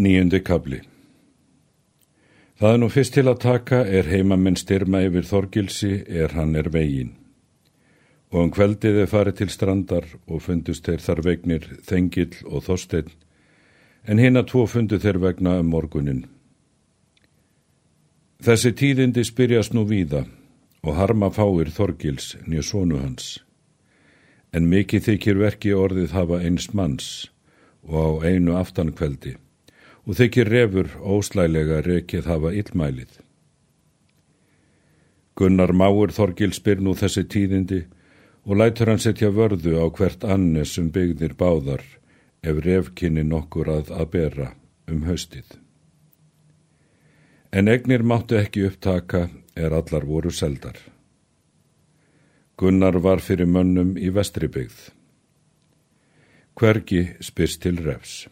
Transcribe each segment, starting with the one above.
Nýjundi kabli Það er nú fyrst til að taka er heimamenn styrma yfir Þorgilsi er hann er vegin. Og um kveldið er farið til strandar og fundust þeir þar vegnir Þengil og Þorstein, en hinn að tvo fundu þeir vegna um morgunin. Þessi tíðindi spyrjast nú víða og harma fáir Þorgils nýja sónu hans. En mikið þykir verki orðið hafa eins manns og á einu aftankveldi og þykir refur óslælega rekið hafa illmælið. Gunnar Máur Þorgil spyr nú þessi tíðindi og lætur hann setja vörðu á hvert annes sem byggðir báðar ef refkinni nokkur að að bera um haustið. En egnir máttu ekki upptaka er allar voru seldar. Gunnar var fyrir mönnum í vestribyggð. Hvergi spyrst til refs.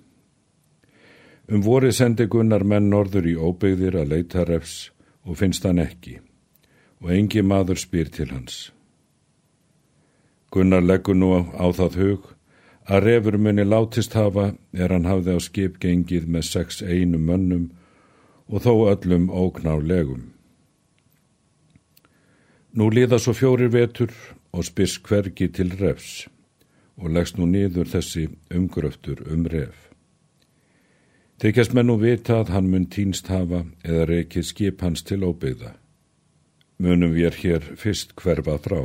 Um vorið sendi Gunnar menn norður í óbyggðir að leita refs og finnst hann ekki og engi maður spyr til hans. Gunnar leggur nú á það hug að refur muni látist hafa er hann hafði á skip gengið með sex einu mönnum og þó öllum óknálegum. Nú liða svo fjórir vetur og spyrst hvergi til refs og leggst nú niður þessi umgröftur um ref. Þykjast menn nú vita að hann mun týnst hafa eða reykið skip hans til óbyggða. Munum við hér fyrst hverfa frá.